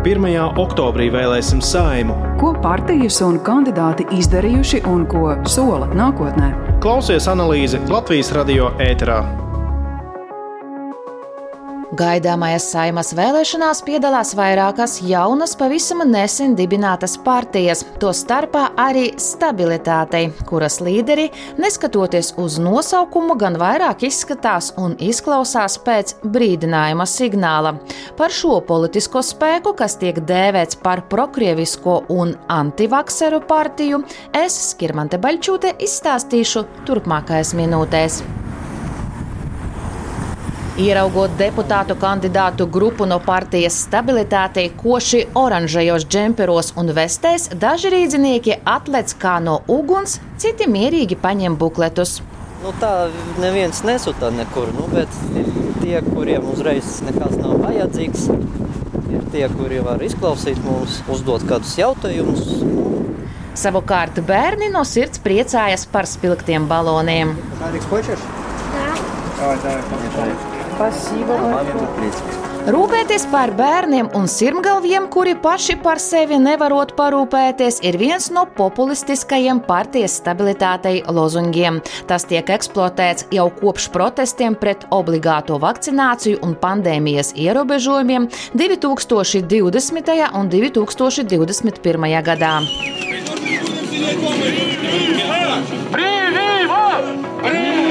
1. oktobrī vēlēsim saimu. Ko partijas un kandidāti izdarījuši un ko sola nākotnē? Klausies analīzi Latvijas radio ēterā. Gaidāmajās saimas vēlēšanās piedalās vairākas jaunas, pavisam nesen dibinātas partijas, to starpā arī stabilitātei, kuras līderi, neskatoties uz nosaukumu, gan vairāk izskatās un izklausās pēc brīdinājuma signāla. Par šo politisko spēku, kas tiek dēvēts par prokrievisko un antivakseru partiju, es, Skirmante Baļķūte, izstāstīšu turpmākajās minūtēs. Ieraugot deputātu kandidātu grupu no partijas stabilitātei, koši oranžajos džemperos un vestēs, daži rīznieki atlec kā no uguns, citi mierīgi paņem bukletus. Nu, tā neviens nesūta nekur, nu, bet tie, kuriem uzreiz nekas nav vajadzīgs, ir tie, kuri var izklausīt mums, uzdot kādus jautājumus. Savukārt bērni no sirds priecājas par spilgtiem baloniem. Tā ir košs. Tā ir košs. Rūpēties par bērniem un sirmgalviem, kuri paši par sevi nevarot parūpēties, ir viens no populistiskajiem partijas stabilitātei lozungiem. Tas tiek eksploatēts jau kopš protestiem pret obligāto vakcināciju un pandēmijas ierobežojumiem 2020. un 2021. gadā. Brīvība! Brīvība!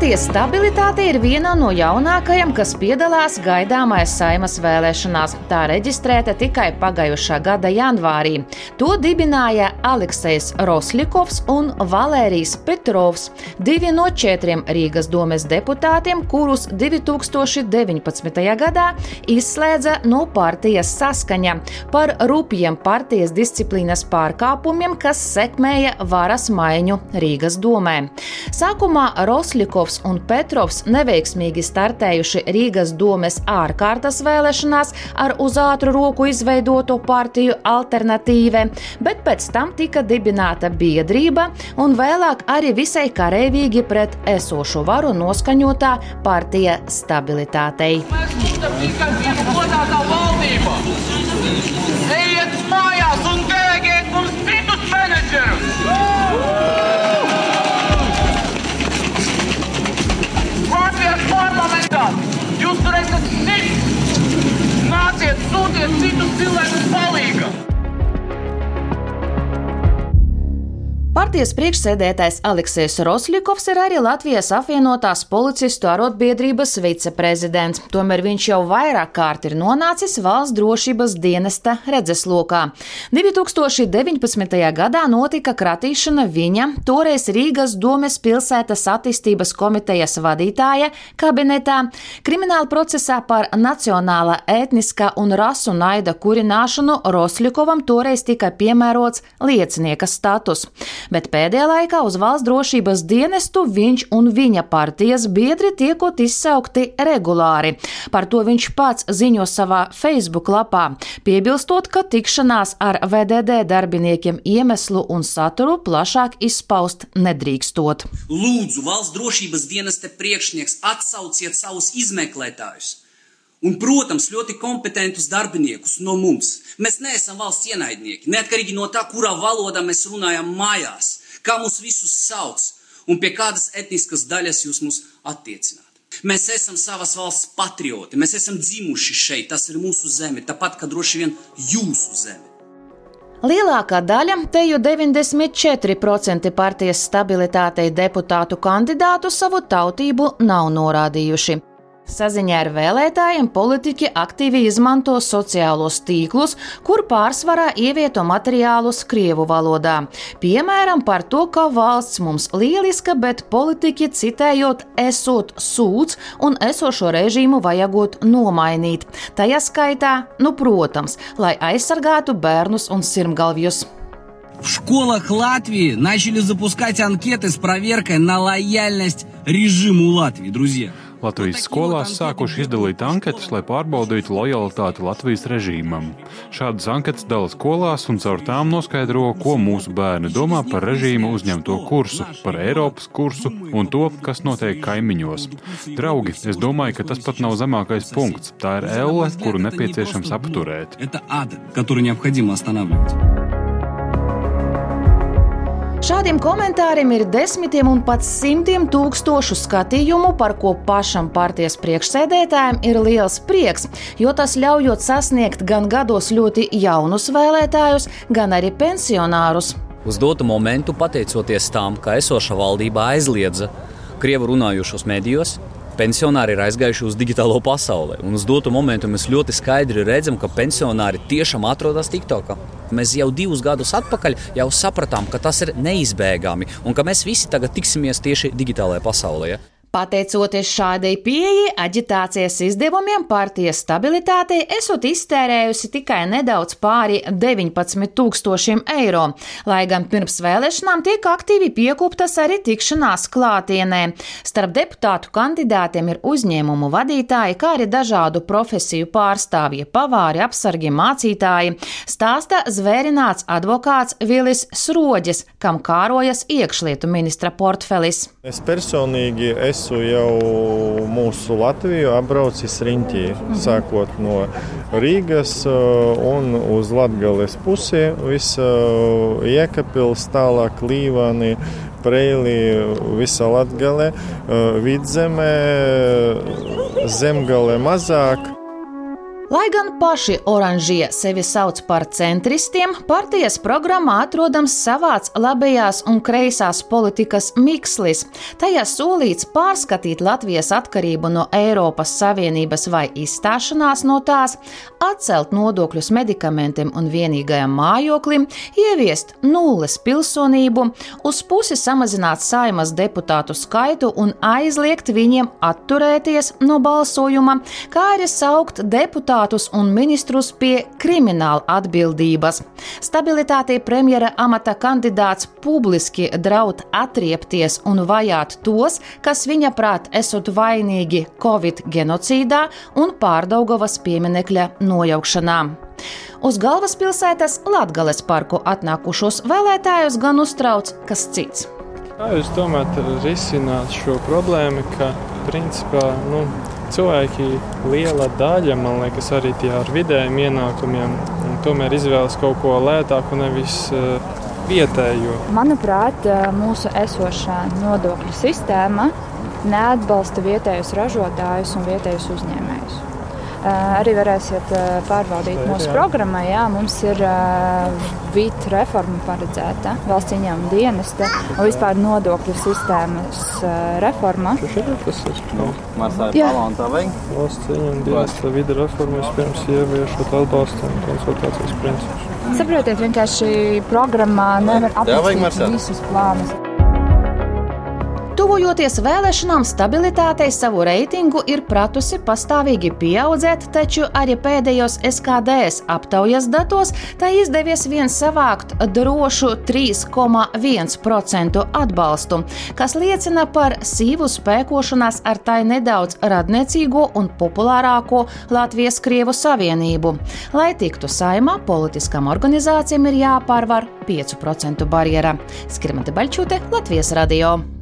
Partijas stabilitāte ir viena no jaunākajām, kas piedalās gaidāmais saimas vēlēšanās. Tā reģistrēta tikai pagājušā gada janvārī. To dibināja Aleksis Rosļikovs un Valērijas Petrovs, divi no četriem Rīgas domes deputātiem, kurus 2019. gadā izslēdza no partijas saskaņa par rupjiem partijas disciplīnas pārkāpumiem, kas sekmēja varas maiņu Rīgas domē. Sākumā Kuļakovs un Petrovs neveiksmīgi startējuši Rīgas domes ārkārtas vēlēšanās ar uz ātru roku izveidoto partiju alternatīve, bet pēc tam tika dibināta biedrība un vēlāk arī visai karavīgi pret esošo varu noskaņotā partija stabilitātei. Mēs Partijas priekšsēdētājs Aleksis Rosļikovs ir arī Latvijas apvienotās policistu arotbiedrības viceprezidents. Tomēr viņš jau vairāk kārt ir nonācis valsts drošības dienesta redzeslokā. 2019. gadā notika kratīšana viņa, toreiz Rīgas domes pilsētas attīstības komitejas vadītāja kabinetā, krimināla procesā par nacionāla, etniskā un rasu naida kurināšanu Rosļikovam toreiz tika piemērots liecinieka status bet pēdējā laikā uz valsts drošības dienestu viņš un viņa partijas biedri tiekot izsaukti regulāri. Par to viņš pats ziņo savā Facebook lapā, piebilstot, ka tikšanās ar VDD darbiniekiem iemeslu un saturu plašāk izpaust nedrīkstot. Lūdzu, valsts drošības dienesta priekšnieks atsauciet savus izmeklētājus! Un, protams, ļoti kompetentus darbiniekus no mums. Mēs neesam valsts ienaidnieki, neatkarīgi no tā, kurā valodā mēs runājam mājās, kā mūs visus sauc un pie kādas etniskas daļas jūs mūs attiecināt. Mēs esam savas valsts patrioti, mēs esam dzimuši šeit, tas ir mūsu zeme, tāpat kā droši vien jūsu zeme. Lielākā daļa, te jau 94% partijas stabilitātei deputātu kandidātu savu tautību nav norādījuši. Saziņā ar vēlētājiem politiķi aktīvi izmanto sociālos tīklus, kur pārsvarā ievieto materiālus Krievu valodā. Piemēram, par to, ka valsts mums lieliska, bet politiķi citējot esot sūds un esošo režīmu vajagot nomainīt. Tajā skaitā, nu, protams, lai aizsargātu bērnus un sirmgalvjus. В школах Латвии начали запускать анкеты с проверкой на лояльность режиму Латвии, друзья. Latvijas skolās sākuši izdalīt anketas, lai pārbaudītu lojalitāti Latvijas režīmam. Šādas anketas dala skolās un caur tām noskaidro, ko mūsu bērni domā par režīmu uzņemto kursu, par Eiropas kursu un to, kas notiek kaimiņos. Draugi, es domāju, ka tas pat nav zemākais punkts. Tā ir elle, kuru nepieciešams apturēt. Šādiem komentāriem ir desmitiem un pat simtiem tūkstošu skatījumu, par ko pašam partijas priekšsēdētājiem ir liels prieks, jo tas ļaujot sasniegt gan gados ļoti jaunus vēlētājus, gan arī pensionārus. Uz dotu momentu, pateicoties tam, ka esoša valdība aizliedza krievu runājošos medijos, pensionāri ir aizgājuši uz digitālo pasauli. Un uz dotu momentu mēs ļoti skaidri redzam, ka pensionāri tiešām atrodas TikTokā. Mēs jau divus gadus atpakaļ jau sapratām, ka tas ir neizbēgami un ka mēs visi tagad tiksimies tieši digitālajā pasaulē. Pateicoties šādai pieeja, aģitācijas izdevumiem partijas stabilitātei esot iztērējusi tikai nedaudz pāri 19,000 eiro, lai gan pirms vēlēšanām tiek aktīvi piekoptas arī tikšanās klātienē. Starp deputātu kandidātiem ir uzņēmumu vadītāji, kā arī dažādu profesiju pārstāvji, pavāri, apsargi, mācītāji, stāsta zvērināts advokāts Vilis Sroģis, kam kārojas iekšlietu ministra portfelis. Es personīgi es esmu jau mūsu Latviju apbraucis riņķī, mhm. sākot no Rīgas uh, un uz Latgales pusi, visa uh, Iekapils, tālāk Līvāni, Preili, visa Latgale, uh, Vidzemē, Zemgale mazāk. Lai gan paši oranžie sevi sauc par centristiem, partijas programmā atrodams savāds labējās un kreisās politikas mikslis. Tajā solīts pārskatīt Latvijas atkarību no Eiropas Savienības vai izstāšanās no tās, atcelt nodokļus medikamentiem un vienīgajam mājoklim, ieviest nulles pilsonību, uz pusi samazināt saimas deputātu skaitu un aizliegt viņiem atturēties no balsojuma, kā arī saukt deputātu deputātus un ministrus pie krimināla atbildības. Stabilitātei premjera amata kandidāts publiski draud atriepties un vajāt tos, kas viņa prāt esot vainīgi Covid genocīdā un pārdaugavas pieminekļa nojaukšanā. Uz galvaspilsētas Latgales parku atnākušos vēlētājus gan uztrauc kas cits. Kā jūs domājat risināt šo problēmu, ka principā nu, cilvēki, liela daļa, man liekas, arī tie ar vidējiem ienākumiem, tomēr izvēlas kaut ko lētāku, nevis uh, vietējo. Manuprāt, eh, mūsu esošā nodokļu sistēma neatbalsta vietējos ražotājus un vietējos uzņēmējus. Eh, arī varēsiet pārbaudīt mūsu programmā. Jā, mums ir VIT reforma paredzēta, valsts ieņēmuma dienesta un vispār nodokļu sistēmas reforma. Tas ir no. Valsts ieņēmuma dienesta vidi reforma vispirms ieviešot atbalstu un konsultācijas principus. Saprotiet, vienkārši programmā nevar aprakstīt visus plānus. Tuvojoties vēlēšanām, stabilitātei savu reitingu ir pratusi pastāvīgi pieaudzēt, taču arī pēdējos SKDS aptaujas datos tā izdevies vien savākt drošu 3,1% atbalstu, kas liecina par sīvu spēkošanās ar tai nedaudz radniecīgo un populārāko Latvijas-Krievu savienību. Lai tiktu saimā, politiskām organizācijām ir jāpārvar 5% barjera. Skrimata Baļķute, Latvijas radio.